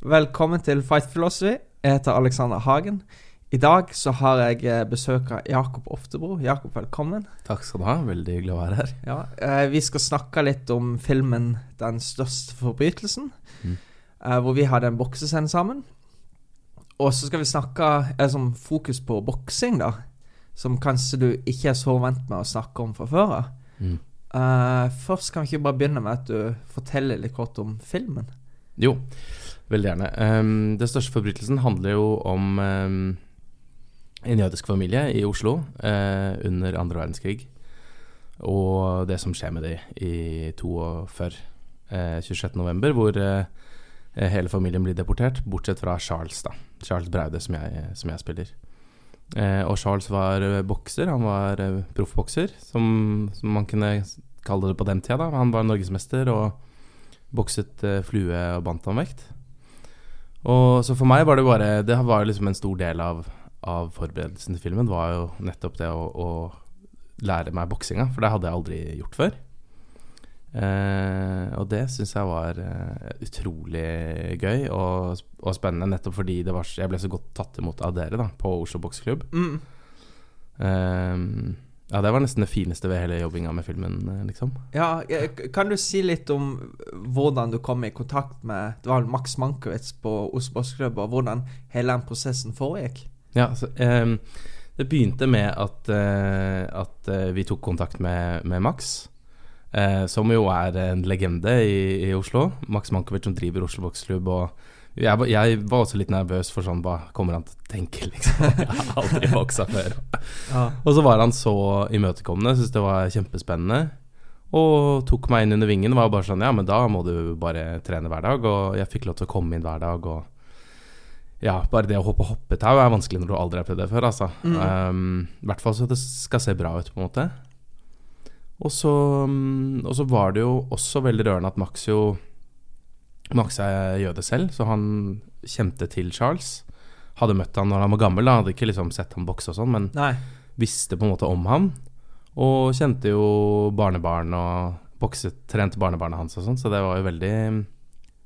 Velkommen til Fight Philosophy. Jeg heter Alexander Hagen. I dag så har jeg eh, besøk av Jakob Oftebro. Jakob, velkommen. Takk skal du ha. Veldig hyggelig å være her. Ja, eh, Vi skal snakke litt om filmen 'Den største forbrytelsen', Mm. eh, hvor vi hadde en boksescene sammen. Og så skal vi snakke eh, som fokus på boksing, da. Som kanskje du ikke er så vant med å snakke om fra før av. Mm. Uh, først kan vi ikke bare begynne med at du forteller litt kort om filmen. Jo, veldig gjerne. Um, Den største forbrytelsen handler jo om um, en jødisk familie i Oslo uh, under andre verdenskrig. Og det som skjer med dem i 42, eh, 26. november, hvor uh, hele familien blir deportert, bortsett fra Charles, da. Charles Braude, som jeg, som jeg spiller. Eh, og Charles var eh, bokser. Han var proffbokser, som, som man kunne kalle det på den tida. da Han var norgesmester og bokset eh, flue- og bantamvekt. Og så for meg var det bare Det var liksom en stor del av, av forberedelsen til filmen. Var jo nettopp det å, å lære meg boksinga, for det hadde jeg aldri gjort før. Eh, og det syns jeg var eh, utrolig gøy og, og spennende, nettopp fordi det var, jeg ble så godt tatt imot av dere da på Oslo Boksklubb. Mm. Eh, ja, det var nesten det fineste ved hele jobbinga med filmen, eh, liksom. Ja, eh, Kan du si litt om hvordan du kom i kontakt med Det var Max Mankowitz på Oslo Boksklubb, og hvordan hele den prosessen foregikk? Ja, så, ehm, det begynte med at, eh, at eh, vi tok kontakt med, med Max, eh, som jo er en legende i, i Oslo. Max Mankowitz som driver Oslo Boksklubb. Og jeg, jeg var også litt nervøs for sånn Hva kommer han til å tenke, liksom? Jeg har aldri boksa før. Ja. Og så var han så imøtekommende, syntes det var kjempespennende. Og tok meg inn under vingen. Var bare sånn Ja, men da må du bare trene hver dag. Og jeg fikk lov til å komme inn hver dag. Og ja, bare det å hoppe hoppetau er vanskelig når du aldri har prøvd det før, altså. Mm. Um, I hvert fall så det skal se bra ut, på en måte. Og så, mm, og så var det jo også veldig rørende at Max jo Max er jøde selv, så han kjente til Charles. Hadde møtt han når han var gammel, da. hadde ikke liksom sett han bokse og sånn, men Nei. visste på en måte om ham. Og kjente jo barnebarn og bokset, trente barnebarnet hans og sånn, så det var jo veldig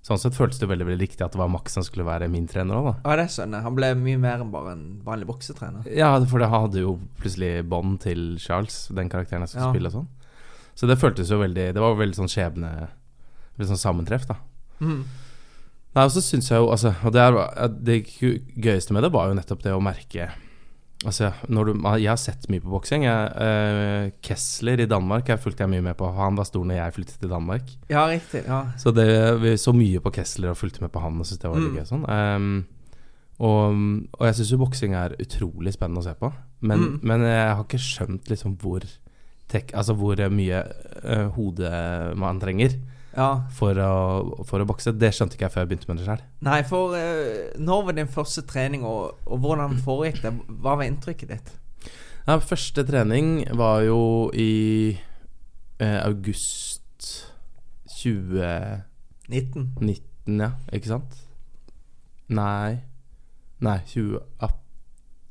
Sånn sett føltes det veldig veldig riktig at det var Max som skulle være min trener òg, da. Ja, det skjønner jeg. Han ble mye mer enn bare en vanlig boksetrener. Ja, for det hadde jo plutselig bånd til Charles, den karakteren jeg skulle Ja. spille og sånn. Så det føltes jo veldig Det var veldig sånn skjebne Veldig sånn sammentreff, da. Mm. Nei, og så syns jeg jo Altså, og det, er, det gøyeste med det var jo nettopp det å merke Altså, du Jeg har sett mye på boksing. Eh, Kessler i Danmark jeg fulgte jeg mye med på. Han var stor når jeg flyttet til Danmark. Ja, riktig. Ja. Så det, vi så mye på Kessler og fulgte med på han og syntes det var Mm. gøy. Sånn. Um, og, og jeg syns jo boksing er utrolig spennende å se på. Men, Mm. men jeg har ikke skjønt liksom hvor tek, Altså hvor mye uh, hode man trenger ja. for å, for å bokse. Det skjønte ikke jeg før jeg begynte med det sjøl. Nei, for uh, når var din første trening, og, og hvordan foregikk det? Hva var inntrykket ditt? Ja, første trening var jo i eh, august 2019, 19? ja. Ikke sant? Nei Nei, 2018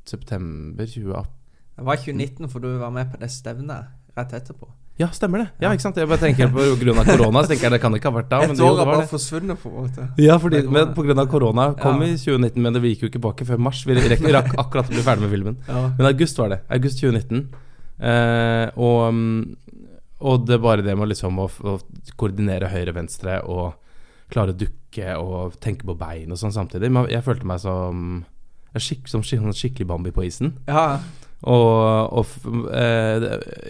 September 2018. Det var 2019, for du var med på det stevnet rett etterpå. Ja, stemmer det. Ja, ikke sant? Jeg bare tenker på grunn av korona, så tenker jeg det kan ikke ha vært da. Et år har bare det. forsvunnet, på en måte. Ja, fordi, men pga. på grunn av korona kom Ja. i 2019, men det gikk jo ikke tilbake før mars. Vi rakk, akkurat å bli ferdig med filmen. Ja. Men august var det. August 2019. Eh, og, mm, og det er bare det med liksom å, å koordinere høyre-venstre og klare å dukke og tenke på bein og sånn samtidig. Men jeg følte meg som, skikk, som sånn skikkelig Bambi på isen. ja. Og, og eh,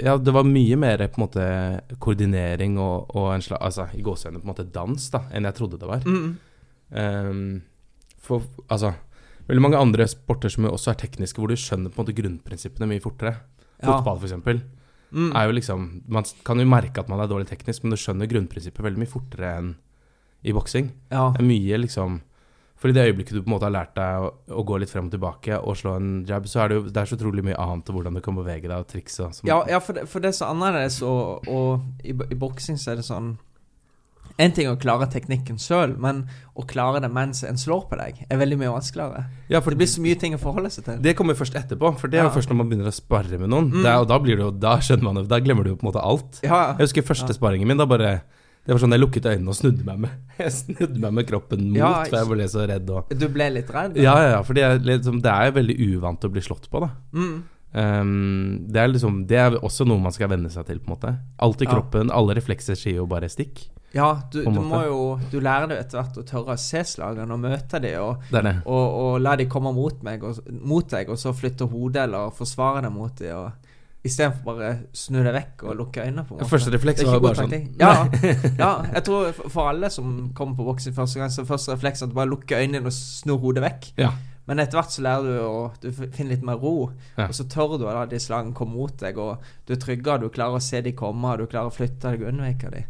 ja, det var mye mer på en måte koordinering og, og en slags Altså i gåseøynene på en måte dans da enn jeg trodde det var. Mm. Um, for altså Veldig mange andre sporter som jo også er tekniske, hvor du skjønner på en måte grunnprinsippene mye fortere. Ja. Fotball, eksempel, Mm. er jo liksom Man kan jo merke at man er dårlig teknisk, men du skjønner grunnprinsippet veldig mye fortere enn i boksing. ja. Det er mye liksom For i det øyeblikket du på en måte har lært deg å, å gå litt frem og tilbake og slå en jab, så er det jo det er så utrolig mye annet og hvordan du kan bevege deg og trikse. Ja, ja for, det, for det er så annerledes, og, og i, i boksing så er det sånn En ting er å klare teknikken sjøl, men å klare det mens en slår på deg, er veldig mye vanskeligere. Ja, for Det blir så mye ting å forholde seg til. Det kommer først etterpå, for det er jo Ja. først når man begynner å sparre med noen. Mm. Det og da blir det jo, da skjønner man det, Da glemmer du jo på en måte alt. Ja, Jeg husker første sparringen min. Da bare Det var sånn jeg lukket øynene og snudde meg med Jeg snudde meg med kroppen mot, Ja, for jeg ble så redd. Og, Du ble litt redd? ja, ja, ja, for det liksom, det er veldig uvant å bli slått på, da. Mm. Um, det er liksom Det er også noe man skal venne seg til, på en måte. Alt i Ja. kroppen, alle reflekser sier jo bare stikk. Ja, du, du må jo Du lærer det etter hvert å tørre å se slagene og møte dem, og, Det det. og, og la dem komme mot, meg, og, mot deg, og så flytte hodet eller forsvare deg mot dem. Og Istedenfor bare snu deg vekk og lukke øynene. på en måte. Første refleks var bare sånn. Ja, ja, jeg tror for- alle som kommer på boksing første gang, så er første refleks at du bare lukker øynene og snur hodet vekk. Ja. Men etter hvert så lærer du å Du finner litt mer ro, Ja. og så tør du å la de slagene komme mot deg, og du er tryggere, du klarer å se de komme, og du klarer å flytte deg og unnvike de.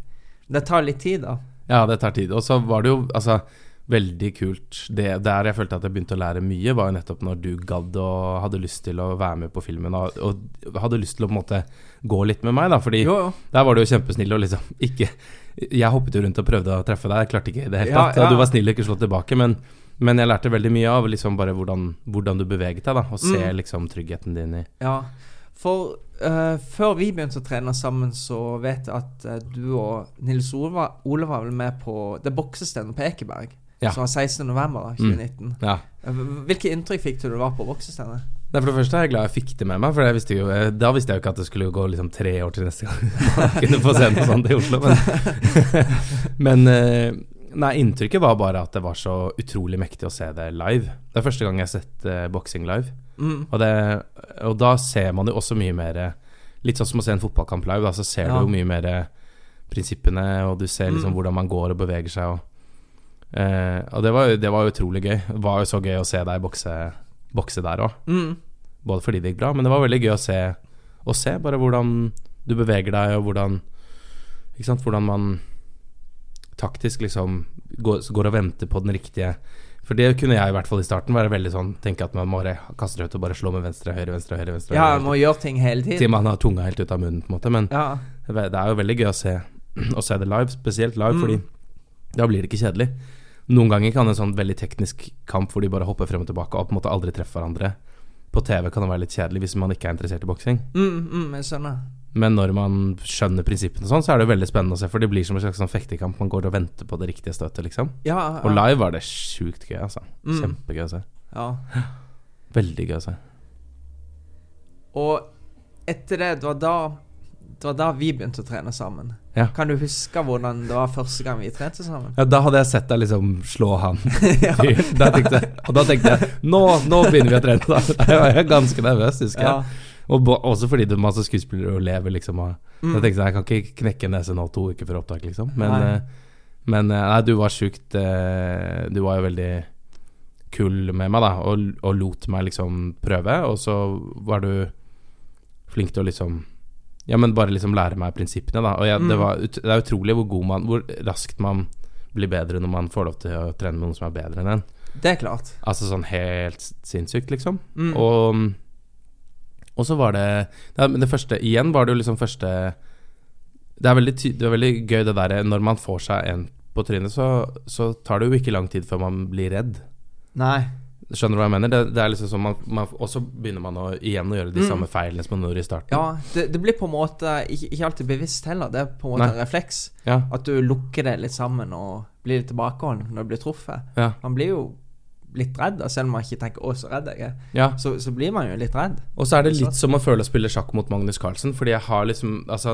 Det tar litt tid, da. Ja, det tar tid. Og så var det jo altså veldig kult det, Der jeg følte at jeg begynte å lære mye, var jo nettopp når du gadd og hadde lyst til å være med på filmen og, og hadde lyst til å på en måte gå litt med meg, da. Fordi Jo, jo. der var du jo kjempesnill og liksom ikke Jeg hoppet jo rundt og prøvde å treffe deg, jeg klarte ikke i det hele Ja, tatt. ja. Du var snill og ikke slå tilbake, men, men jeg lærte veldig mye av liksom bare hvordan, hvordan du beveget deg, da. Og se Mm. liksom tryggheten din i Ja, for Uh, før vi begynte å trene sammen, så vet jeg at uh, du og Nils Ole var vel med på det boksestedet på Ekeberg. Ja. Som var 16. november 2019. Ja. Eh, Hvilke inntrykk fikk du da du var på boksestedet? Nei, For det første er jeg glad jeg fikk det med meg, for visste jo, eh, da visste jeg jo ikke at det skulle gå liksom tre år til neste gang man kunne få se noe sånt i Oslo. Men, men eh, nei, inntrykket var bare at det var så utrolig mektig å se det live. Det er første gang jeg har sett uh, boksing live. Mm. Og, det, og da ser man jo også mye mer Litt sånn som å se en fotballkamp live, da, så ser Ja. du jo mye mer prinsippene, og du ser liksom Mm. hvordan man går og beveger seg. Og, eh, og det var, det var utrolig gøy. Det var jo så gøy å se deg bokse, bokse der òg. Mm. Både fordi det gikk bra, men det var veldig gøy å se, å se bare hvordan du beveger deg, og hvordan Ikke sant, hvordan man taktisk liksom går, går og venter på den riktige For det kunne jeg i hvert fall i starten være veldig sånn tenke at man må kaste ut og bare slå med venstre, høyre, venstre, høyre, venstre. Ja, man må gjøre ting hele tiden. til man har tunga helt ut av munnen, på en måte. Men Ja. det er jo veldig gøy å se, å se det live, spesielt live, Mm. fordi da blir det ikke kjedelig. Noen ganger kan en sånn veldig teknisk kamp hvor de bare hopper frem og tilbake og på en måte aldri treffer hverandre På TV kan det være litt kjedelig hvis man ikke er interessert i boksing. Mm, mm, jeg skjønner. Men når man skjønner prinsippene sånn, så er det jo veldig spennende å se, for det blir som en slags sånn fektekamp. Man går og venter på det riktige støtet, liksom. Ja, Og live var det sjukt gøy, altså. Mm. Kjempegøy å se. ja. Veldig gøy å se. Og etter det, det var da Det var da vi begynte å trene sammen. Ja. Kan du huske hvordan det var første gang vi trente sammen? Ja, da hadde jeg sett deg liksom slå han Ja. Da tenkte Og da tenkte jeg nå, nå begynner vi å trene, da. Jeg var ganske nervøs, husker jeg. Ja. Og også fordi det er masse skuespillere og lever, liksom. Og, Mm. Jeg tenkte jeg kan ikke knekke nesen nå to uker før opptak, liksom. Men, Nei. eh, men eh, nei, du var sjukt eh, Du var jo veldig kul med meg, da, og, og lot meg liksom prøve. Og så var du flink til å liksom Ja, men bare liksom lære meg prinsippene, da. Og jeg, det, Mm. var, ut- det er utrolig hvor god man Hvor raskt man blir bedre når man får lov til å trene med noen som er bedre enn en. Det er klart. Altså sånn helt sinnssykt, liksom. Mm. Og, og så var det ja, men Det første Igjen var det jo liksom første Det er veldig, det er veldig gøy det derre Når man får seg en på trynet, så, så tar det jo ikke lang tid før man blir redd. Nei. Skjønner du hva jeg mener? Det, det er liksom sånn man, man, Og så begynner man å, igjen å gjøre de Mm. samme feilene som man gjorde i starten. Ja, det, det blir på en måte ikke, ikke alltid bevisst heller. Det er på en måte Nei. en refleks. Ja, At du lukker det litt sammen og blir litt tilbakeholden når du blir truffet. ja, Man blir jo litt redd, selv om man ikke tenker 'å, så redd jeg er'. ja. Så, så blir man jo litt redd. Og så er det litt som å føle å spille sjakk mot Magnus Carlsen, fordi jeg har liksom Altså,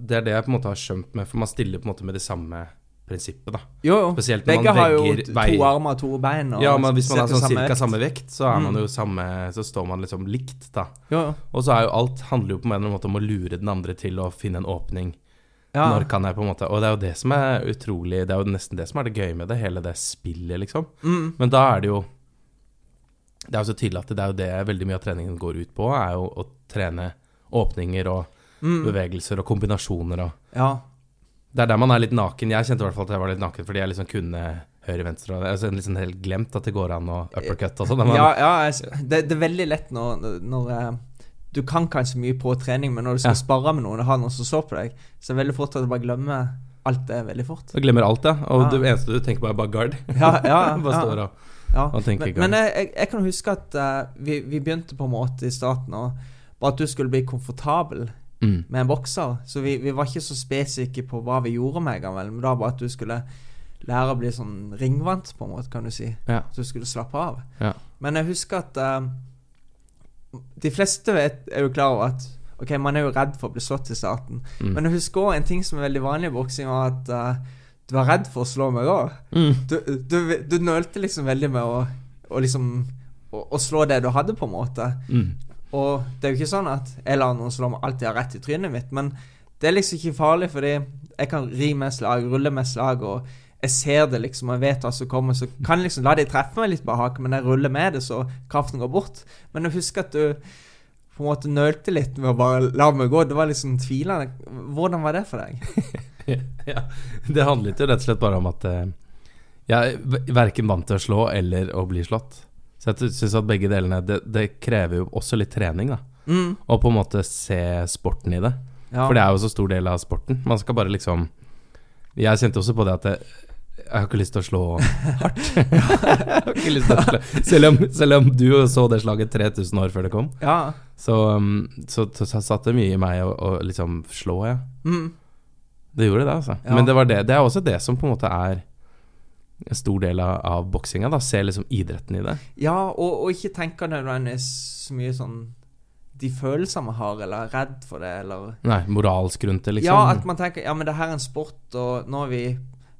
det er det jeg på en måte har skjønt med, for man stiller på en måte med de samme prinsippet, da. Jo, jo. Spesielt når Begge man har jo to vei- armer og to bein. Og Ja, men hvis man har sånn cirka vekt. samme vekt, så er man Mm. jo samme Så står man liksom likt, da. Jo, jo. Og så er jo alt handler jo på en eller annen måte om å lure den andre til å finne en åpning. Ja. Når kan jeg på en måte Og det er jo det som er utrolig Det er jo nesten det som er det gøye med det, hele det spillet, liksom. Mm. Men da er det jo Det er jo så tydelig at det er jo det veldig mye av treningen går ut på, er jo å trene åpninger og Mm. bevegelser og kombinasjoner og Ja. Det er der man er litt naken. Jeg kjente i hvert fall at jeg var litt naken fordi jeg liksom kunne høyre-venstre. har liksom helt glemt at det går an å uppercut og sånn. men- ja, ja det, det er veldig lett når, når eh, Du kan kanskje mye på trening, men når du skal Ja. spare med noen og har noen som så på deg, så er det veldig fort at du bare glemmer alt det veldig fort. Du glemmer alt, ja. Og Ja. det eneste du tenker på, er bare guard. Ja, ja, bare står og Ja. Og tenker Men, gang. men jeg, jeg, jeg kan huske at uh, vi, vi begynte på en måte i starten og bare at du skulle bli komfortabel Mm. med en bokser. Så vi, vi var ikke så spesifikke på hva vi gjorde med en gang. Men var bare at du skulle lære å bli sånn ringvant, på en måte, kan du si. Ja. Så du skulle slappe av. Ja. Men jeg husker at uh, De fleste vet, er jo klar over at Ok, man er jo redd for å bli slått i starten. Mm. Men jeg husker også en ting som er veldig vanlig i boksing, var at uh, du var redd for å slå meg òg. Mm. Du, du, du nølte liksom veldig med å, å liksom å, å slå det du hadde, på en måte. Mm. Og det er jo ikke sånn at jeg lar noen slå meg alltid ha rett i trynet mitt, men det er liksom ikke farlig, fordi jeg kan ri med slag, rulle med slag, og jeg ser det liksom, og jeg vet hva som kommer, så kan jeg liksom la de treffe meg litt på haken, men jeg ruller med det, så kraften går bort. Men husker at du på en måte nølte litt med å bare la meg gå. Det var liksom tvilende. Hvordan var det for deg? ja. Det handlet jo rett og slett bare om at eh, jeg er verken vant til å slå eller å bli slått. Så jeg syns at begge delene det, det krever jo også litt trening, da. Mm. Og på en måte se sporten i det. Ja. For det er jo så stor del av sporten. Man skal bare liksom Jeg kjente også på det at jeg, jeg har ikke lyst til å slå hardt. å slå selv om, selv om du så det slaget 3000 år før det kom, ja. så, um, så, så, så satt det mye i meg å, å liksom slå, ja. Mm. Det gjorde det, altså. Ja. Men det, var det, det er også det som på en måte er en stor del av, av boksinga. da Ser liksom idretten i det. Ja, og, og ikke tenke nødvendigvis så mye sånn de følelsene man har, eller er redd for det, eller Nei, moralsk rundt det, liksom. Ja, at man tenker Ja, men det her er en sport, og nå er vi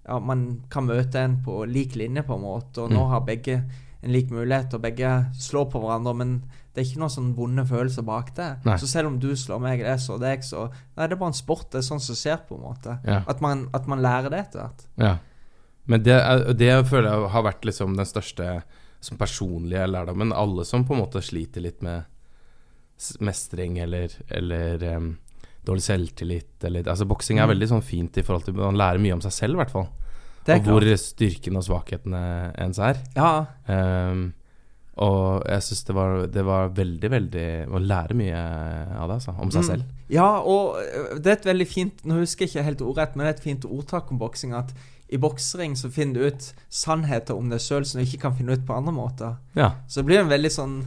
Ja, man kan møte en på lik linje, på en måte, og nå Mm. har begge en lik mulighet, og begge slår på hverandre, men det er ikke noen sånn vonde følelser bak det. Nei. Så selv om du slår meg, det så deg, så Nei, det er bare en sport. Det er sånn som skjer, på en måte. Ja. At, man, at man lærer det etter hvert. Ja. Men det, det føler jeg har vært liksom den største som personlige lærdommen. Alle som på en måte sliter litt med mestring eller, eller um, dårlig selvtillit eller Altså Boksing er Mm. veldig sånn fint i forhold til Man lærer mye om seg selv, i hvert fall. Det Og hvor styrkene styrken og svakhetene ens er. Ja. Um, og jeg syns det, var- det var veldig, veldig Å lære mye av det, altså. Om seg Mm. selv. Ja, og det er et veldig fint Nå husker jeg ikke helt ordrett, men det er et fint ordtak om boksing at i boksering så finner du ut sannheter om deg sjøl som du ikke kan finne ut på andre måter. Ja. Så det blir en veldig sånn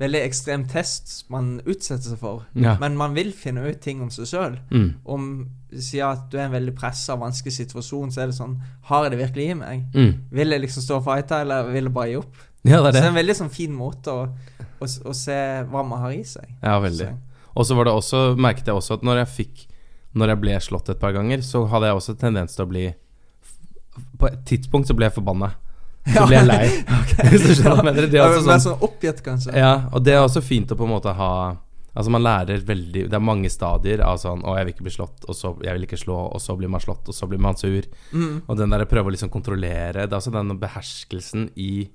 Veldig ekstrem test man utsetter seg for. Ja. Men man vil finne ut ting om seg sjøl. Mm. Om sier at du er i en veldig pressa, vanskelig situasjon, så er det sånn Har jeg det virkelig i meg? Mm. Vil jeg liksom stå og fighte, eller vil jeg bare gi opp? Ja, det Så er det er det. en veldig sånn fin måte å, å, å se hva man har i seg. Ja, veldig. Og så var det også, merket jeg også at når jeg fikk Når jeg ble slått et par ganger, så hadde jeg også tendens til å bli På et tidspunkt så ble jeg forbanna. Så ble jeg lei. Hvis du skjønner mener. Det er også sånn, sånn oppgitt, kanskje. ja, og det er også fint å på en måte ha Altså Man lærer veldig Det er mange stadier av sånn 'Å, jeg vil ikke bli slått', og så 'Jeg vil ikke slå', og så blir man slått, og så blir man sur. Mm. Og den der prøve å liksom kontrollere Det er altså den beherskelsen i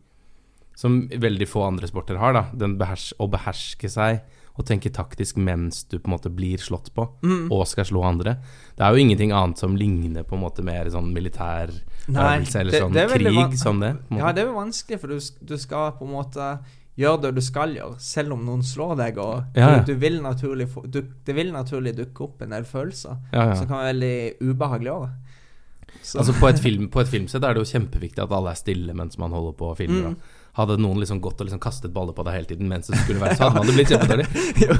Som veldig få andre sporter har, da. Den behers å beherske seg og tenke taktisk mens du på en måte blir slått på, Mm. og skal slå andre. Det er jo ingenting annet som ligner på en måte mer sånn militær øvelse eller det- sånn det krig som det. Ja, det er jo vanskelig, for du, du skal på en måte gjøre det du skal gjøre, selv om noen slår deg. Og Ja, ja. Du, du vil naturlig du, det vil naturlig dukke opp en del følelser ja, som kan være veldig ubehagelig òg. Altså på et, film, på et filmsett er det jo kjempeviktig at alle er stille mens man holder på å filme. Mm. Og Hadde noen liksom gått og liksom kastet baller på deg hele tiden mens det skulle være, så hadde man det blitt kjempedårlig.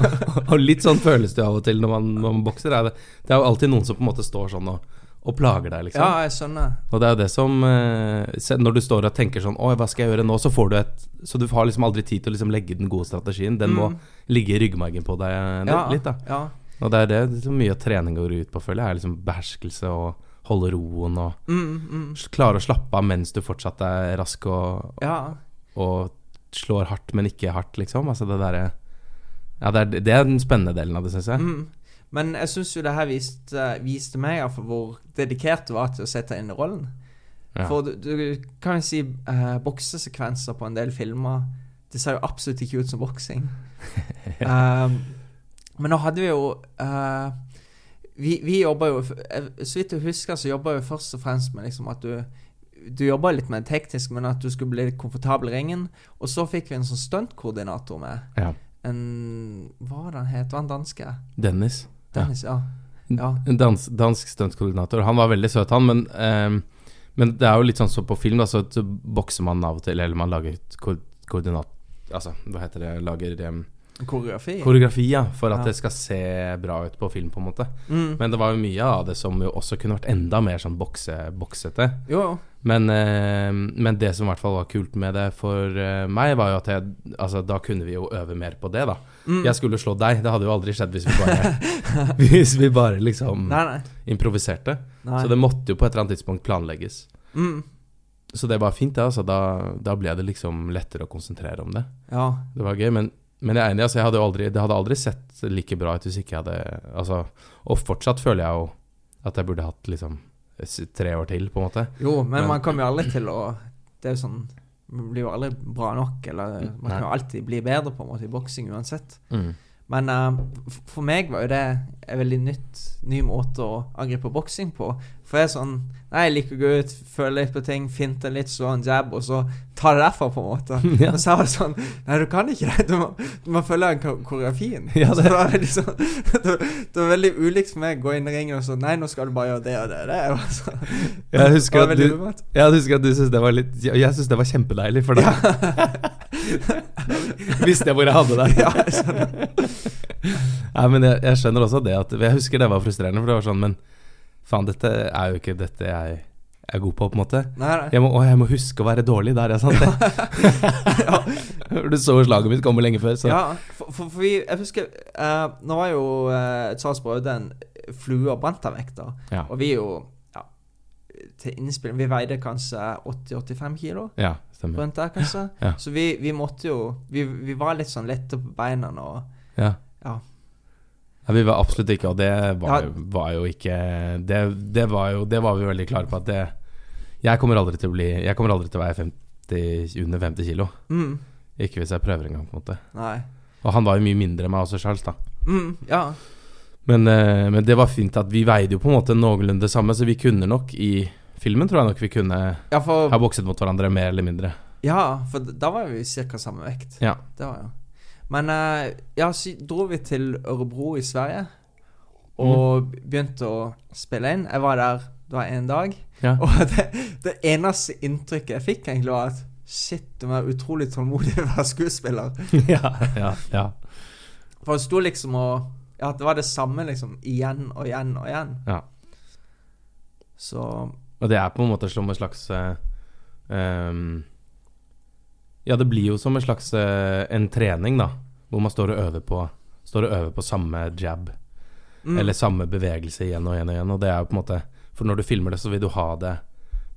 og litt sånn føles det av og til når man, når man bokser. Er det, det er jo alltid noen som på en måte står sånn og, og plager deg, liksom. Ja, jeg skjønner. Og det er jo det som eh, Når du står og tenker sånn Oi, hva skal jeg gjøre nå? Så får du et Så du har liksom aldri tid til å liksom legge den gode strategien. Den må Mm. ligge i ryggmargen på deg eh, Ja, litt, da. Ja. Og det er det liksom mye av trening går ut på, føler jeg. Er liksom beherskelse og holde roen og Mm, mm. klare å slappe av mens du fortsatt er rask og, ja. Og slår hardt, men ikke hardt, liksom. Altså det derre Ja, det er, det er den spennende delen av det, syns jeg. Mm. Men jeg syns jo det her viste, viste meg iallfall hvor dedikert du var til å sette inn i rollen. Ja. For du, du kan jo si eh, boksesekvenser på en del filmer Det ser jo absolutt ikke ut som boksing. um, men nå hadde vi jo uh, Vi, vi jobber jo eh, Så vidt jeg husker, så jobber vi først og fremst med liksom at du du jobba litt med det teknisk, men at du skulle bli komfortabel i ringen. Og så fikk vi en sånn stuntkoordinator med. Ja. En Hva var det han het? Var han danske? Dennis. Dennis, ja. Ja. En dans, dansk stuntkoordinator. Han var veldig søt, han, men, ehm, men det er jo litt sånn som på film, da, så bokser man av og til, eller man lager ko koordinat... Altså, hva heter det Lager ehm, Koreografi. Koreografi, ja. For at Ja. det skal se bra ut på film, på en måte. mm. Men det var jo mye av det som jo også kunne vært enda mer sånn bokse, boksete. Jo, Men, eh, men det som i hvert fall var kult med det for eh, meg, var jo at jeg Altså, da kunne vi jo øve mer på det, da. mm. Jeg skulle slå deg. Det hadde jo aldri skjedd hvis vi bare Hvis vi bare liksom Nei, nei. improviserte. nei. Så det måtte jo på et eller annet tidspunkt planlegges. mm. Så det var fint, det. Altså, da, da ble det liksom lettere å konsentrere om det. Ja. Det var gøy, men, men jeg er enig. Altså, jeg hadde aldri, det hadde aldri sett like bra ut hvis ikke jeg hadde Altså, og fortsatt føler jeg jo at jeg burde hatt liksom tre år til, på en måte. Jo, men, Men- man kommer jo aldri til å Det er jo sånn Man blir jo aldri bra nok, eller man kan jo alltid bli bedre på en måte i boksing uansett. Men uh, for meg var jo det en veldig nytt, ny måte å angripe boksing på. For jeg er sånn Nei, jeg liker å gå ut, føle litt på ting, finte litt, slå en jab, og så ta det derfra, på en måte. Ja. Men så var det sånn Nei, du kan ikke det. Du må, du må følge koreografien. Ja, Så det- det var sånn det, det var veldig ulikt for meg å gå inn i ringen og så Nei, nå skal du bare gjøre det og det. Det så Jeg husker det du- Jeg husker at du syntes det var litt Jeg, syntes det var kjempedeilig, for da visste jeg hvor jeg hadde deg. Ja, jeg skjønner. Nei, men jeg, jeg skjønner også det at Jeg husker det var frustrerende, for det var sånn Men faen, dette er jo ikke dette jeg er god på, på en måte. Nei, nei. Jeg må, å, jeg må huske å være dårlig der, ja, sant det? Du så slaget mitt komme lenge før, så Ja, for, for, for vi Jeg husker uh, Nå var jo uh, Charles Braude en flue- og da. Ja. Og vi jo ja, Til innspilling Vi veide kanskje 80-85 kilo. Ja, stemmer. Rundt der, kanskje. Ja. Så vi, vi måtte jo vi, vi var litt sånn lette på beina og Ja. Ja. Ja, vi var absolutt ikke, og det var, Ja. var jo ikke det, det var jo Det var vi veldig klare på at det Jeg kommer aldri til å bli Jeg kommer aldri til å være 50, under 50 kilo. mm, Ikke hvis jeg prøver engang, på en måte. Nei. Og han var jo mye mindre enn meg også, Charles, da. Mm, ja. Men, eh, men det var fint at vi veide jo på en måte noenlunde det samme, så vi kunne nok i filmen tror jeg nok vi kunne Ja, for, ha bokset mot hverandre mer eller mindre. ja, for da var vi ca. samme vekt. Ja. Det var jo Men eh, ja, så dro vi til Ørebro i Sverige og begynte å spille inn. Jeg var der det var en dag. Ja. Og det, det eneste inntrykket jeg fikk, egentlig var at shit, du må være utrolig tålmodig for å være skuespiller. ja, ja, ja. For det sto liksom og Ja, det var det samme liksom igjen og igjen og igjen. Ja. Så Og det er på en måte som en slags uh, ehm, Ja, det blir jo som en slags eh, en trening, da. Hvor man står og øver på Står og øver på samme jab. mm, Eller samme bevegelse igjen og igjen og igjen. Og det er jo på en måte For når du filmer det, så vil du ha det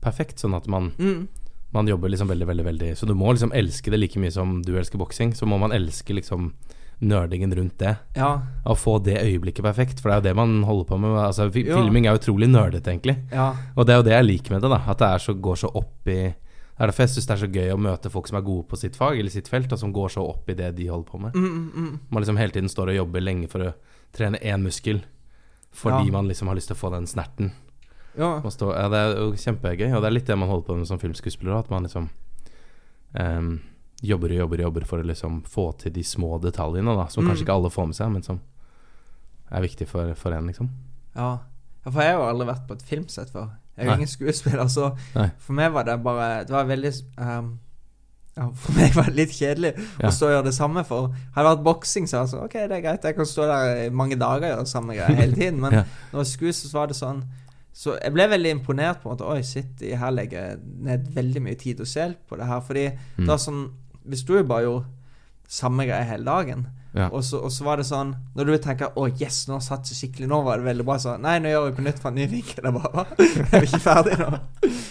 perfekt. Sånn at man, mm, man jobber liksom veldig, veldig, veldig Så du må liksom elske det like mye som du elsker boksing. Så må man elske liksom nerdingen rundt det. Ja. Å få det øyeblikket perfekt. For det er jo det man holder på med. Altså. Filming er utrolig nerdete, egentlig. Ja. Og det er jo det jeg liker med det, da. At det så, går så opp i Det er derfor jeg syns det er så gøy å møte folk som er gode på sitt fag eller sitt felt, og som går så opp i det de holder på med. Mm, mm, mm. Man liksom hele tiden står og jobber lenge for å trene én muskel. Fordi Ja. man liksom har lyst til å få den snerten. Ja. Man står, ja, det er jo kjempegøy, og det er litt det man holder på med som filmskuespiller. At man liksom um, jobber og jobber og jobber for å liksom få til de små detaljene, da. Som Mm. kanskje ikke alle får med seg, men som er viktig for, for en, liksom. ja. Ja, For jeg har jo aldri vært på et filmsett før. Jeg er jo ingen skuespiller, så Nei. for meg var det bare Det var veldig um, ja, For meg var det litt kjedelig Ja. å stå og gjøre det samme. For hadde det vært boksing, så altså, Ok, det er greit, jeg kan stå der i mange dager og gjøre samme greie hele tiden. Men Ja. når skulle, så var det sånn Så jeg ble veldig imponert på måte. Oi, shit, her legger jeg ned veldig mye tid og sjel på det her. Fordi Mm. det var sånn Vi sto jo bare gjorde samme greie hele dagen. Ja. Og, så, og så var det sånn Når du tenker 'Å, yes, nå satt det skikkelig', nå var det veldig bra, så Nei, nå gjør vi på nytt fra en ny vinkel. Jeg bare «Hva? Er vi ikke ferdig nå?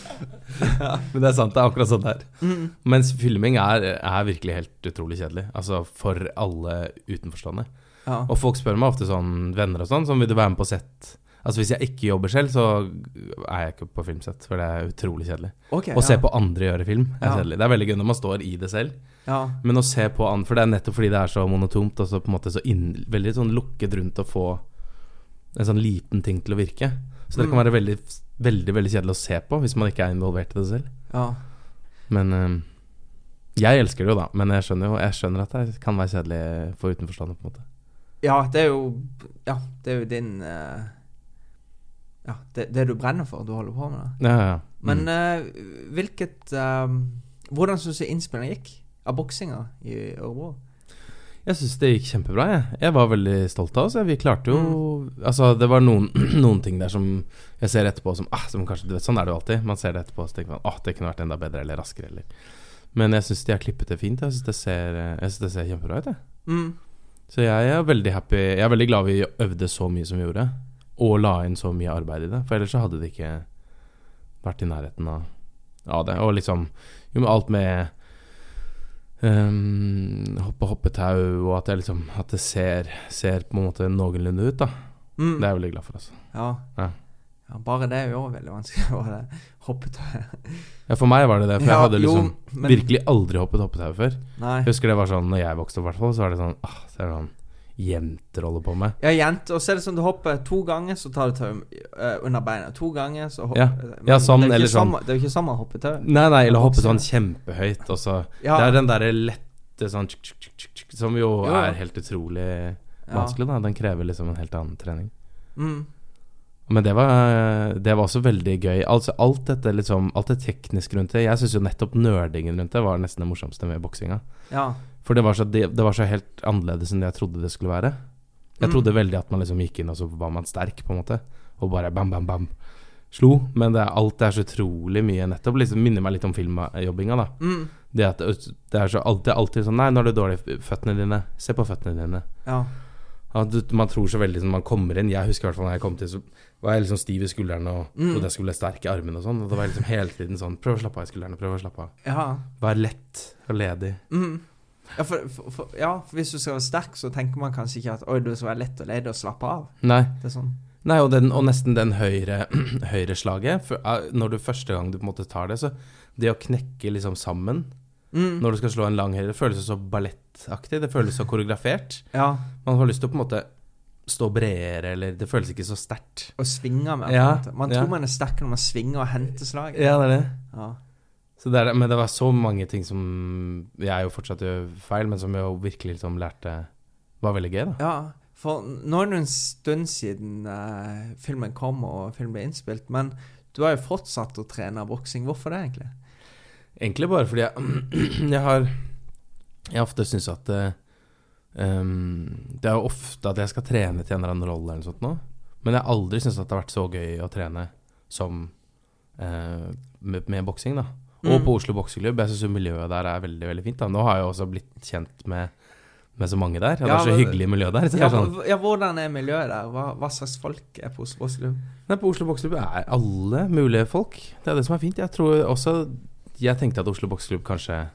ja, men det er sant, det er akkurat sånn det er. Mm. Mens filming er, er virkelig helt utrolig kjedelig. Altså for alle utenforstående. Ja. Og folk spør meg ofte sånn, venner og sånn, sånn vil du være med på sett? Altså Hvis jeg ikke jobber selv, så er jeg ikke på filmsett, for det er utrolig kjedelig. Okay, Å se på andre gjøre film er Ja. kjedelig. Det er veldig gøy når man står i det selv, Ja. men å se på an For det er nettopp fordi det er så monotont og så på en måte så inn, veldig sånn lukket rundt å få en sånn liten ting til å virke. Så det kan Mm. være veldig, veldig veldig kjedelig å se på hvis man ikke er involvert i det selv. ja. Men eh, jeg elsker det jo, da. Men jeg skjønner jo Jeg skjønner at det kan være kjedelig for utenforstående. på en måte Ja, det er jo Ja, det er jo din uh, Ja, det, det du brenner for, du holder på med det. Ja, ja, ja. Men Mm. eh, hvilket uh, Hvordan syns du innspillingen gikk av boksinga i Ørebro? Jeg syns det gikk kjempebra. Jeg. jeg var veldig stolt av oss. Vi klarte jo Altså, det var noen, noen ting der som jeg ser etterpå som, ah, som kanskje, du vet, Sånn er det jo alltid. Man ser det etterpå og tenker man ah, det kunne vært enda bedre eller raskere. Eller. Men jeg syns de har klippet det fint. Jeg syns det, det ser kjempebra ut. Jeg. Mm. Så jeg er veldig happy Jeg er veldig glad vi øvde så mye som vi gjorde, og la inn så mye arbeid i det. For ellers så hadde det ikke vært i nærheten av, av det. Og liksom Jo, med alt med um, hoppe hoppetau, og at, liksom, at det ser, ser på en måte noenlunde ut, da. Mm. Det er jeg veldig glad for, altså. Ja. Ja. ja. Bare det er jo veldig vanskelig. Bare. Hoppetau. Ja, for meg var det det, for jeg hadde liksom jo, men- virkelig aldri hoppet hoppetau før. Nei. Jeg husker det var sånn når jeg vokste opp, i hvert fall, så var det sånn ah, det er sånn jenter holder på med. Ja, jenter. Og så er det sånn du hopper to ganger, så tar du tau uh, under beina. To ganger, så hopper Ja. Ja, sånn, det er jo ikke eller sånn. samme- Det er jo ikke samme hoppetau. Nei, nei, eller hoppe sånn kjempehøyt, og så Ja. Det er den derre lette sånn tsk, tsk, tsk, Som jo Jo. er helt utrolig vanskelig, da. Den krever liksom en helt annen trening. Mm. Men det var, det var også veldig gøy. Altså alt dette liksom Alt det tekniske rundt det. Jeg syns jo nettopp nerdingen rundt det var nesten det morsomste med boksinga. Ja. For det var, så, det, det var så helt annerledes enn det jeg trodde det skulle være. Jeg Mm. trodde veldig at man liksom gikk inn, og så var man sterk, på en måte. Og bare bam, bam, bam. Slo. Men det er, alt er så utrolig mye nettopp. Liksom minner meg litt om filmjobbinga, da. Mm. Det at det er så alltid, alltid sånn Nei, nå er det dårlig. Føttene dine. Se på føttene dine. Ja. At du, man tror så veldig som Man kommer inn Jeg husker i hvert fall når jeg kom til, så var jeg liksom stiv i skuldrene og Mm. trodde jeg skulle bli sterk i armene og sånn. Og da var jeg liksom hele tiden sånn Prøv å slappe av i skuldrene. Prøv å slappe av. Ja. Vær lett og ledig. Mm. Ja, for, for, for, ja, for hvis du skal være sterk, så tenker man kanskje ikke at Oi, du skal være lett og ledig og slappe av. Nei. Det er sånn Nei, og, den, og nesten den høyre høyreslaget. Eh, når du første gang du på en måte tar det, så Det å knekke liksom sammen mm. når du skal slå en lang høyre, det føles så ballettaktig. Det føles så koreografert. Ja. Man har lyst til å på en måte stå bredere, eller Det føles ikke så sterkt. Og svinge en Ja. Man ja. tror man er sterk når man svinger og henter slag. Ja, det er det. Ja. Så det er, men det var så mange ting som jeg jo fortsatt gjør feil, men som jeg jo virkelig liksom lærte var veldig gøy, da. ja. For nå er det en stund siden eh, filmen kom og filmen ble innspilt, men du har jo fortsatt å trene boksing. Hvorfor det, egentlig? Egentlig bare fordi jeg, jeg har Jeg ofte syns at eh, um, Det er jo ofte at jeg skal trene til en eller annen rolle eller noe sånt nå. Men jeg har aldri syntes at det har vært så gøy å trene som eh, med, med boksing, da. Og Mm. på Oslo bokseklubb. Jeg syns miljøet der er veldig veldig fint. da Nå har jeg også blitt kjent med, med så mange der. Det er så hyggelig miljø der. Ja, sånn, ja, hvordan er miljøet der? Hva, hva slags folk er på Oslo Boksklubb? Nei, på Oslo bokseklubb er alle mulige folk. Det er det som er fint. Jeg tror også Jeg tenkte at Oslo bokseklubb kanskje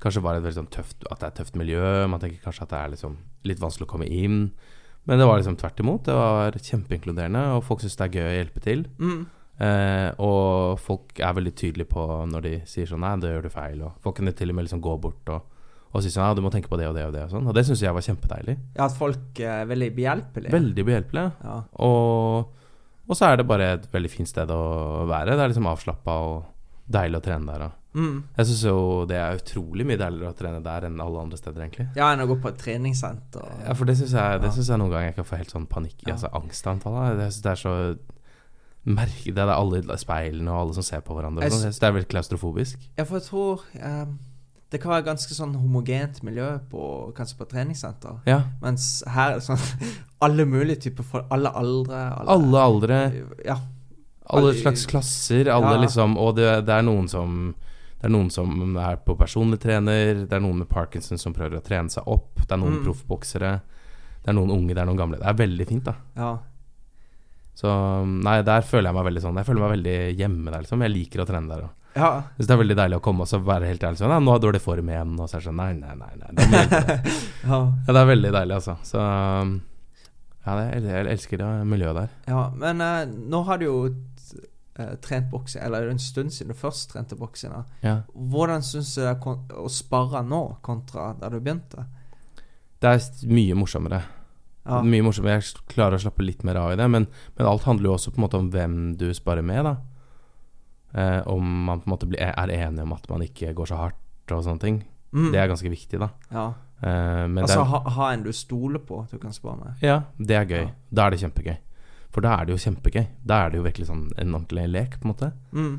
Kanskje var et veldig sånn tøft At det er et tøft miljø. Man tenker kanskje at det er liksom litt vanskelig å komme inn. Men det var liksom tvert imot. Det var kjempeinkluderende, og folk syns det er gøy å hjelpe til. Mm. Eh, og folk er veldig tydelige på når de sier sånn Nei, det gjør du feil. Og folk kan til og med liksom gå bort og, og si sånn Ja, du må tenke på det og det og det. Og sånn Og det syns jeg var kjempedeilig. Ja, at folk er veldig behjelpelige. Veldig behjelpelige. Ja. Og, og så er det bare et veldig fint sted å være. Det er liksom avslappa og deilig å trene der. Og. Mm. Jeg syns jo det er utrolig mye deiligere å trene der enn alle andre steder, egentlig. ja, enn å gå på et treningssenter. Ja, for det syns jeg, det synes jeg noen ganger jeg kan få helt sånn panikk Ja. Altså angstanfall. av. Jeg syns det er så merke Det er alle speilene og alle som ser på hverandre. Jeg sånn. Jeg synes det er veldig klaustrofobisk. Ja, for jeg tror um, det kan være ganske sånn homogent miljø på, kanskje på treningssenter. Ja. Mens her er det sånn alle mulige typer folk. Alle aldre. Alle aldre, Ja. alle alle- slags klasser, alle Ja. liksom Og det, det er noen som det er noen som er på personlig trener, det er noen med Parkinson som prøver å trene seg opp, det er noen Mm. proffboksere, det er noen unge, det er noen gamle. Det er veldig fint, da. ja. Så nei, der føler jeg meg veldig sånn Jeg føler meg veldig hjemme der, liksom. Jeg liker å trene der òg. Ja. Så det er veldig deilig å komme og så være helt ærlig sånn Ja, nå har jeg dårlig form igjen. Og så er det sånn Nei, nei, nei. nei det, ja. ja, det er veldig deilig, altså. Så Ja, det, jeg elsker det miljøet der. Ja, men uh, nå har du jo eh, trent boksing Eller er en stund siden du først trente boksing. Ja. Hvordan syns du det er å sparre nå, kontra da du begynte? Det er mye morsommere. Ja. Mye morsomt. Jeg klarer å slappe litt mer av i det, men, men alt handler jo også på en måte om hvem du sparer med, da. Eh, om man på en måte blir, er enig om at man ikke går så hardt og sånne ting. Mm. Det er ganske viktig, da. ja. Eh, men Altså er, ha, ha en du stoler på du kan spare med. ja, det er gøy. Ja. Da er det kjempegøy. For da er det jo kjempegøy. Da er det jo virkelig sånn en ordentlig lek, på en måte. Mm.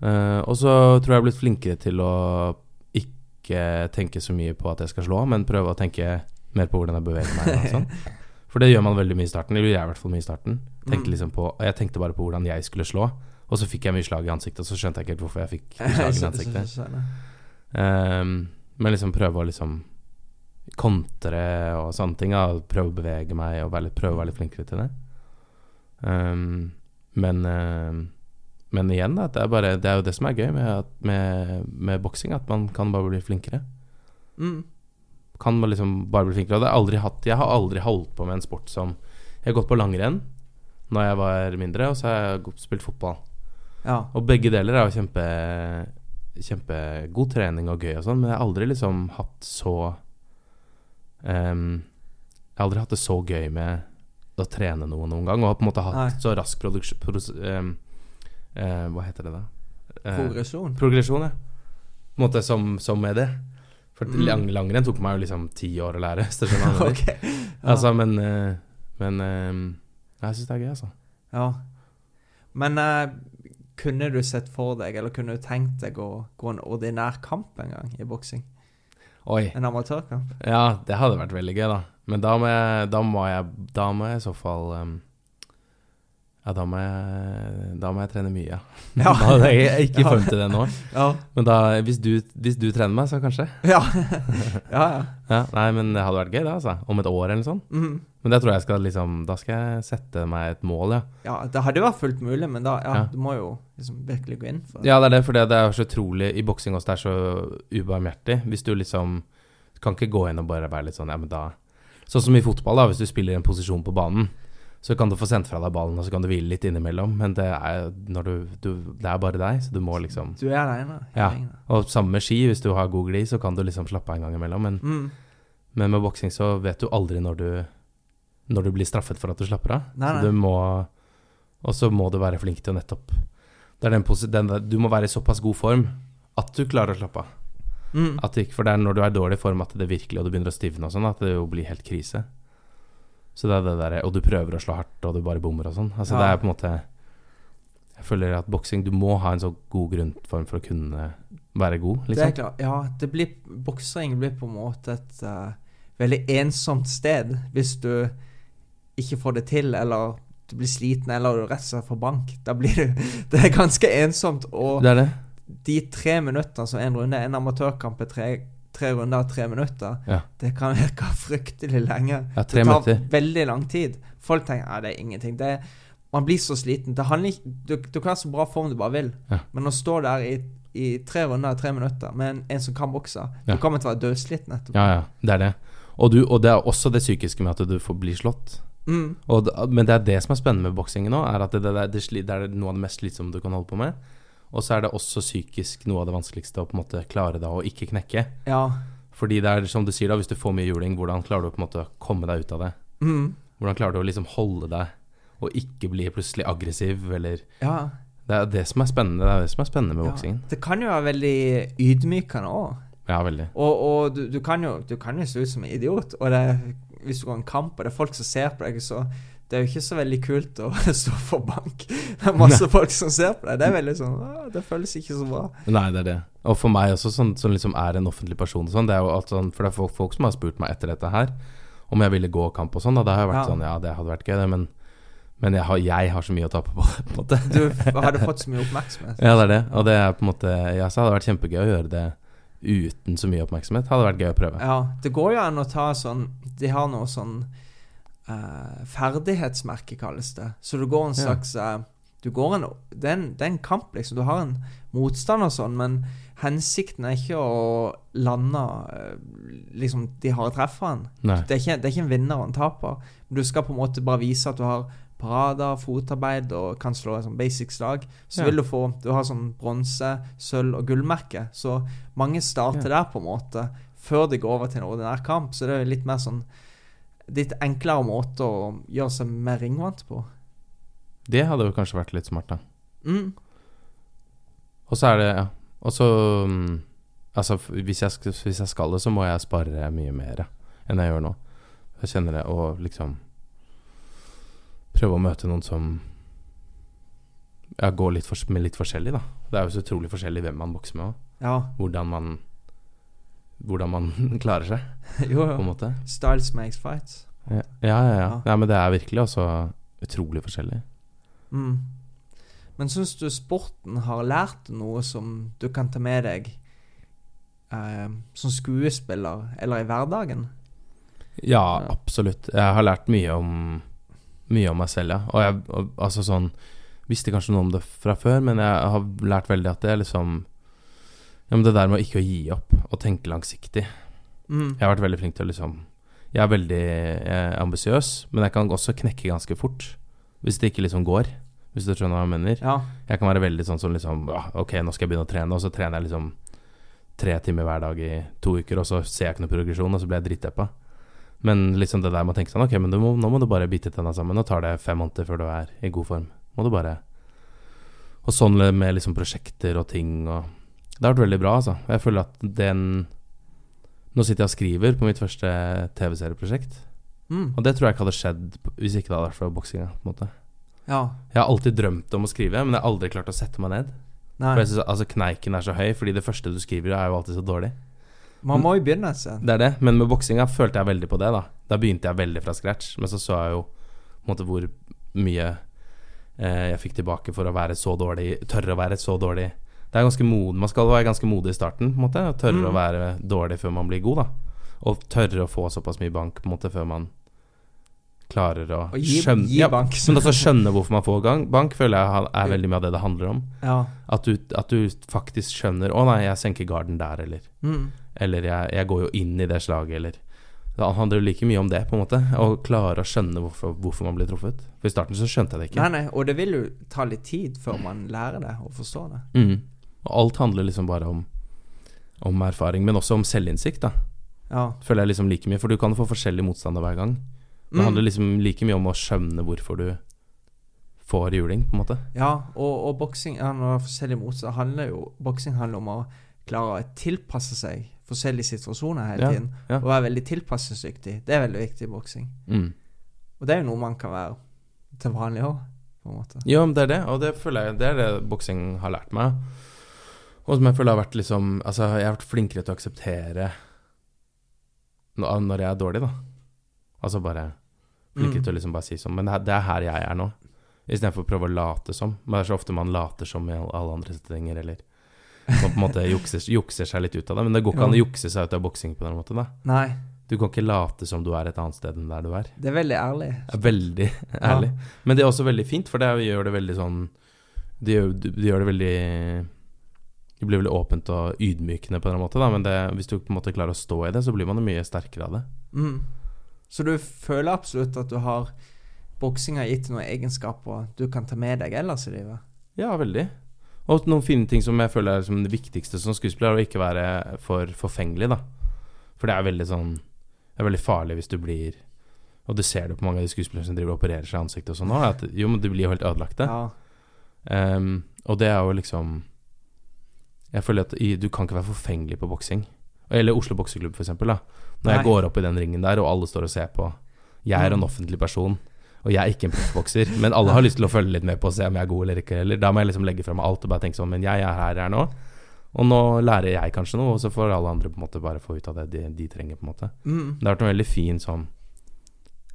Eh, og så tror jeg jeg har blitt flinkere til å ikke tenke så mye på at jeg skal slå, men prøve å tenke mer på hvordan jeg beveger meg. Og sånn. For det gjør man veldig mye i starten. Eller jeg i hvert fall mye i starten. Tenkte Mm. liksom på, jeg tenkte bare på hvordan jeg skulle slå, og så fikk jeg mye slag i ansiktet, og så skjønte jeg ikke helt hvorfor jeg fikk slag i ansiktet. Ehm, men liksom prøve å liksom kontre og sånne ting. Da. Prøve å bevege meg og litt, prøve å være litt flinkere til det. Um, men uh, Men igjen, da, det er, bare, det er jo det som er gøy med, med, med boksing, at man kan bare bli flinkere. Mm. Kan man liksom bare bli flinkere. Det har jeg aldri hatt Jeg har aldri holdt på med en sport som Jeg har gått på langrenn Når jeg var mindre, og så har jeg spilt fotball. Ja. Og begge deler er jo kjempe Kjempegod trening og gøy og sånn, men jeg har aldri liksom hatt så um, Jeg har aldri hatt det så gøy med å trene noe noen gang, og har på en måte hatt Nei. så rask produksjon produks, um, uh, Hva heter det da? Eh, Progresjon. progresjon, ja. På en måte som, som med det. For Mm. lang, langrenn tok meg jo liksom ti år å lære. Hvis du skjønner hva jeg mener. Ja. Altså, men eh, Men eh, jeg syns det er gøy, altså. ja. Men eh, kunne du sett for deg, eller kunne du tenkt deg å gå en ordinær kamp en gang i boksing? Oi. En amatørkamp? Ja, det hadde vært veldig gøy, da. Men da må jeg Da må jeg, da må jeg i så fall ehm, Ja, da må jeg Da må jeg trene mye, ja. Ja. da hadde jeg, ikke form til det nå. Ja. Men da hvis du, hvis du trener meg, så kanskje. Ja. ja, ja. Nei, men det hadde vært gøy, det, altså. Om et år eller noe sånt. Mm. Men det tror jeg skal liksom Da skal jeg sette meg et mål, ja. ja. Det hadde vært fullt mulig, men da ja, du må jo liksom virkelig gå inn for. Ja, det er det, for det er så utrolig I boksing også, det er så ubarmhjertig. Hvis du liksom kan ikke gå inn og bare være litt sånn Ja, men da Sånn som i fotball, da. Hvis du spiller en posisjon på banen, så kan du få sendt fra deg ballen, og så kan du hvile litt innimellom. Men det er, når du, du, det er bare deg, så du må liksom Du er aleine. Ja. Og samme med ski, hvis du har god glid, så kan du liksom slappe av en gang imellom. Men, Mm. men med boksing så vet du aldri når du Når du blir straffet for at du slapper av. Nei, Så du må Og så må du være flink til å nettopp det er den, den Du må være i såpass god form at du klarer å slappe av. Mm. At det for det er når du er i dårlig form at det virkelig Og du begynner å stivne og sånn, at det jo blir helt krise. Så det er det der Og du prøver å slå hardt, og du bare bommer og sånn. Altså Ja. det er på en måte Jeg føler at boksing Du må ha en så god grunnform for å kunne være god, liksom. Det er liksom. klart. Ja, det blir Boksering blir på en måte et uh, veldig ensomt sted hvis du ikke får det til, eller du blir sliten, eller du rett og slett får bank. Da blir du Det er ganske ensomt. Og Det er det. de tre minuttene som en runde En amatørkamp er tre, tre runder tre minutter. Ja. Det kan virke fryktelig lenge. Ja, det tar minutter. veldig lang tid. Folk tenker at det er ingenting. Det man blir så sliten. Ikke, du, du kan ha så bra form du bare vil, Ja. men å stå der i, i tre runder tre minutter med en, en som kan bokse Ja. Du kommer til å være dødsliten etterpå. Ja, ja. Det er det. Og, du, og det er også det psykiske med at du får bli slått. Mm. Og, men det er det som er spennende med boksingen nå, er at det, det, det, det, det er noe av det mest slitsomme du kan holde på med. Og så er det også psykisk noe av det vanskeligste å på en måte klare da å ikke knekke. Ja. Fordi det er som du sier da, hvis du får mye juling, hvordan klarer du på en måte å komme deg ut av det? Mm. Hvordan klarer du å liksom holde deg og ikke bli plutselig aggressiv, eller ja. Det er det som er spennende, det er det som er spennende med ja. boksingen. Det kan jo være veldig ydmykende òg. Ja, veldig. Og, og du, du, kan jo, du kan jo se ut som en idiot. Og det, hvis du går en kamp, og det er folk som ser på deg, så det er jo ikke så veldig kult å stå for bank. Det er masse folk som ser på deg. Det er veldig sånn Det føles ikke så bra. Nei, det er det. Og for meg også, sånn, som liksom er en offentlig person sånn, det er jo alt sånn For det er folk, folk som har spurt meg etter dette her om jeg ville gå kamp og sånn, og da har jeg vært Ja. sånn Ja, det hadde vært gøy, det, men, men jeg, har, jeg har så mye å tape på det, på en måte. Du hadde fått så mye oppmerksomhet. Ja, det er det. Og det er på en måte Ja, så hadde det vært kjempegøy å gjøre det uten så mye oppmerksomhet. Hadde vært gøy å prøve. Ja, det går jo an å ta sånn De har noe sånn eh, Ferdighetsmerke, kalles det. Så du går en Ja. slags eh, Du går en det er, en det er en kamp, liksom. Du har en motstand og sånn, men hensikten er ikke å lande eh, liksom de harde treffene. Det er, ikke, det er ikke en vinner og en taper. Men du skal på en måte bare vise at du har parader, fotarbeid og kan slå et sånn basic slag. Så Ja. vil du få Du har sånn bronse, sølv og gullmerke. Så mange starter der, på en måte, før de går over til en ordinær kamp. Så det er litt mer sånn Litt enklere måte å gjøre seg mer ringvant på. Det hadde jo kanskje vært litt smart, da. Mm. Og så er det Ja. Og så mm, Altså, hvis jeg, hvis jeg skal det, så må jeg spare mye mer enn jeg gjør nå. Jeg kjenner det å liksom Prøve å møte noen som Ja, går litt for, med litt forskjellig, da. Det er jo så utrolig forskjellig hvem man bokser med òg. Ja. Hvordan man hvordan man klarer seg, jo, på en måte. Styles makes fights. Ja, ja, ja. ja. Nei, men det er virkelig også utrolig forskjellig. Mm. Men syns du sporten har lært noe som du kan ta med deg eh, som skuespiller eller i hverdagen? Ja, Ja. absolutt. Jeg har lært mye om Mye om meg selv, ja. Og jeg og, altså sånn Visste kanskje noe om det fra før, men jeg har lært veldig at det er liksom Ja, men det der med ikke å gi opp og tenke langsiktig. Mm. Jeg har vært veldig flink til å liksom Jeg er veldig er ambisiøs, men jeg kan også knekke ganske fort. Hvis det ikke liksom går. Hvis du skjønner hva jeg mener. Ja. Jeg kan være veldig sånn som liksom ja, Ok, nå skal jeg begynne å trene, og så trener jeg liksom tre timer hver dag i to uker, og så ser jeg ikke noe progresjon, og så blir jeg drittdeppa. Men liksom det der med å tenke sånn Ok, men du må, nå må du bare bite tenna sammen. Nå tar det fem måneder før du er i god form. Må du bare Og sånn med liksom prosjekter og ting og Det har vært veldig bra, altså. Jeg føler at den Nå sitter jeg og skriver på mitt første TV-serieprosjekt, Mm. og det tror jeg ikke hadde skjedd hvis ikke det hadde vært for boksinga, ja. Jeg har alltid drømt om å skrive, men jeg har aldri klart å sette meg ned. Nei. For jeg synes, altså Kneiken er så høy, fordi det første du skriver, er jo alltid så dårlig. Man må jo begynne seg. Det er det, men med boksinga følte jeg veldig på det. Da Da begynte jeg veldig fra scratch, men så så jeg jo måte hvor mye eh, jeg fikk tilbake for å være så dårlig, tørre å være så dårlig. Det er ganske mod, Man skal være ganske modig i starten, på en måte. Tørre Mm. å være dårlig før man blir god, da. Og tørre å få såpass mye bank på en måte før man klarer å gi, skjønne gi ja, bank. Men også skjønne hvorfor man får gang, bank, føler jeg er veldig mye av det det handler om. Ja. At du, at du faktisk skjønner 'Å nei, jeg senker garden der', eller Mm. Eller jeg, jeg går jo inn i det slaget, eller Det handler jo like mye om det, på en måte. Å klare å skjønne hvorfor, hvorfor man blir truffet. For i starten så skjønte jeg det ikke. Nei, nei, og det vil jo ta litt tid før man lærer det og forstår det. Mm. Og alt handler liksom bare om Om erfaring, men også om selvinnsikt, da. Ja. Føler jeg liksom like mye, for du kan få forskjellig motstander hver gang. Det Mm. handler liksom like mye om å skjønne hvorfor du får juling, på en måte. Ja, og, og boksing ja, er handler jo Boksing handler om å klare å tilpasse seg forskjellige situasjoner hele Ja, tiden. ja. Og være veldig tilpasningsdyktig. Det er veldig viktig i boksing. Mm. Og det er jo noe man kan være til vanlig òg, på en måte. Ja, men det er det, og det føler jeg Det er det boksing har lært meg. Og som jeg føler har vært liksom Altså, jeg har vært flinkere til å akseptere når når jeg er dårlig, da. Altså bare flinkere Mm. til å liksom bare si sånn Men det er, det er her jeg er nå. Istedenfor å prøve å late som. Men det er så ofte man later som i alle andre settinger, eller man på en måte jukser, jukser seg litt ut av det. Men det går ikke an å jukse seg ut av boksing på den måten, da. Nei, Du kan ikke late som du er et annet sted enn der du er. det er veldig ærlig. Er veldig ærlig. Men det er også veldig fint, for det gjør det veldig sånn Det gjør, det gjør det veldig Det blir veldig åpent og ydmykende på en måte, da. Men det, hvis du på en måte klarer å stå i det, så blir man jo mye sterkere av det. Mm. Så du føler absolutt at du har Boksing har gitt noen egenskaper du kan ta med deg ellers i livet? Ja, veldig. Og noen fine ting som jeg føler er som det viktigste som skuespiller, er å ikke være for forfengelig, da. For det er veldig sånn Det er veldig farlig hvis du blir Og du ser det på mange av de skuespillerne som driver og opererer seg i ansiktet og sånn òg, at jo, men de blir jo helt ødelagte. Ja. Um, og det er jo liksom Jeg føler at i, du kan ikke være forfengelig på boksing. Eller Oslo bokseklubb, for eksempel. Nei. Når jeg går opp i den ringen der, og alle står og ser på. Jeg er en Mm. offentlig person, og jeg er ikke en proffbokser. Men alle har lyst til å følge litt med på og se om jeg er god eller ikke. Eller da må jeg liksom legge fra meg alt og bare tenke sånn Men jeg er her jeg er nå. Og nå lærer jeg kanskje noe, og så får alle andre på en måte bare få ut av det de, de trenger. på en måte Mm. Det har vært en veldig fin sånn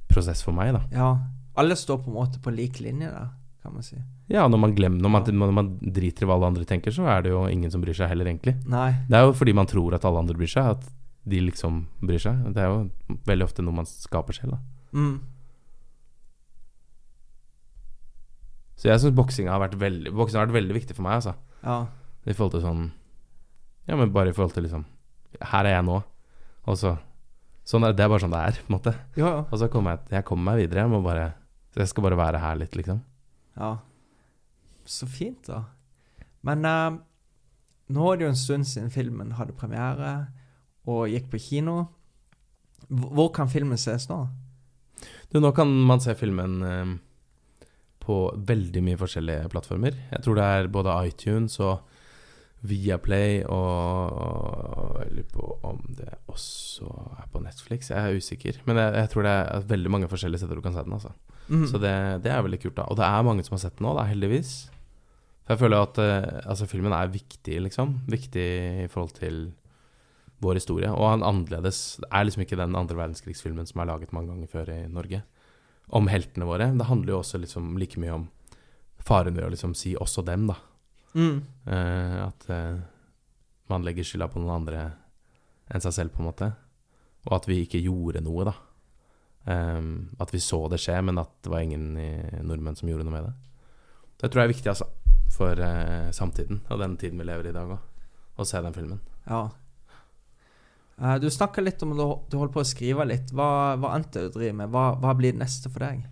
prosess for meg, da. ja. Alle står på en måte på lik linje der, kan man si. Ja, når man glemmer Når man, når man driter i hva alle andre tenker, så er det jo ingen som bryr seg heller, egentlig. Nei. Det er jo fordi man tror at alle andre bryr seg, at de liksom bryr seg. Det er jo veldig ofte noe man skaper selv, da. Mm. Så jeg syns boksing har vært veldig Boksing har vært veldig viktig for meg, altså. Ja. I forhold til sånn Ja, men bare i forhold til liksom Her er jeg nå, og så Sånn er det er bare sånn det er, på en måte. Ja, ja. Og så kommer jeg Jeg kommer meg videre. Jeg bare jeg skal bare være her litt, liksom. Ja. Så fint, da. Men eh, nå er det jo en stund siden filmen hadde premiere og gikk på kino. Hvor kan filmen ses nå? Du, nå kan man se filmen eh, på veldig mye forskjellige plattformer. Jeg tror det er både iTunes og Viaplay og Jeg lurer på om det også er på Netflix. Jeg er usikker. Men jeg, jeg tror det er veldig mange forskjellige steder du kan se den. altså Mm. Så det, det er veldig kult. da Og det er mange som har sett den nå, da, heldigvis. For jeg føler at eh, altså, filmen er viktig, liksom. Viktig i forhold til vår historie. Og han annerledes Det er liksom ikke den andre verdenskrigsfilmen som er laget mange ganger før i Norge. Om heltene våre. Det handler jo også liksom like mye om faren ved å liksom si 'også dem', da. Mm. Uh, at uh, man legger skylda på noen andre enn seg selv, på en måte. Og at vi ikke gjorde noe, da. Um, at vi så det skje, men at det var ingen nordmenn som gjorde noe med det. Det tror jeg er viktig, altså. For uh, samtiden og den tiden vi lever i i dag òg. Å se den filmen. Ja. Du snakka litt om at du, holdt på å skrive litt. Hva, hva endte du å du driver med? Hva, hva blir det neste for deg?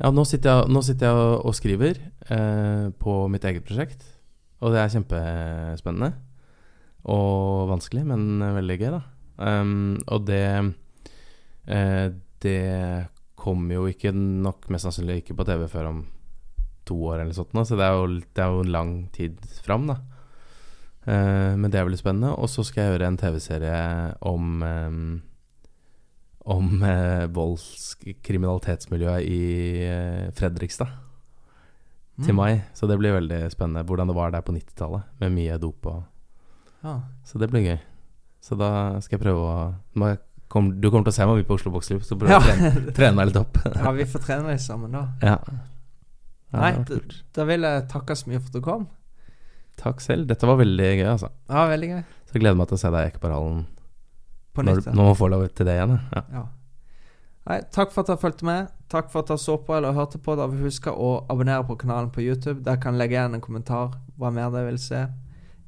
Ja, nå sitter jeg, nå sitter jeg og, skriver eh, på mitt eget prosjekt. Og det er kjempespennende. Og vanskelig, men veldig gøy, da. Um, og det eh, Det kommer jo ikke nok mest sannsynlig ikke på TV før om to år eller sånt, så det er, jo, det er jo en lang tid fram, da. Eh, men det er veldig spennende. Og så skal jeg gjøre en TV-serie om eh, om eh, voldskriminalitetsmiljøet i eh, Fredrikstad til Mm. mai. Så det blir veldig spennende hvordan det var der på 90-tallet, med mye dop og Ja. Så det blir gøy. Så da skal jeg prøve å jeg kom, Du kommer til å se meg mye på Oslo Boxklubb, så prøver jeg å trene, trene meg litt opp. ja, vi får trene litt sammen, da. ja. Ja, Nei, da vil jeg takke så mye for at du kom. Takk selv. Dette var veldig gøy, altså. Ja, veldig gøy. Så jeg gleder meg til å se deg i Ekeparhallen På nytt. nå man får lov til det igjen. Ja. Ja. Nei, takk for at dere fulgte med. Takk for at dere så på eller hørte på. Da Husk å abonnere på kanalen på YouTube. Der kan legge igjen en kommentar hva mer dere vil se.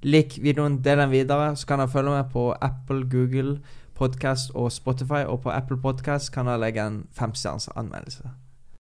Lik videoen, del den videre. Så kan dere følge med på Apple, Google, Podcast og Spotify. Og på Apple Podcast kan dere legge en femstjerners anmeldelse.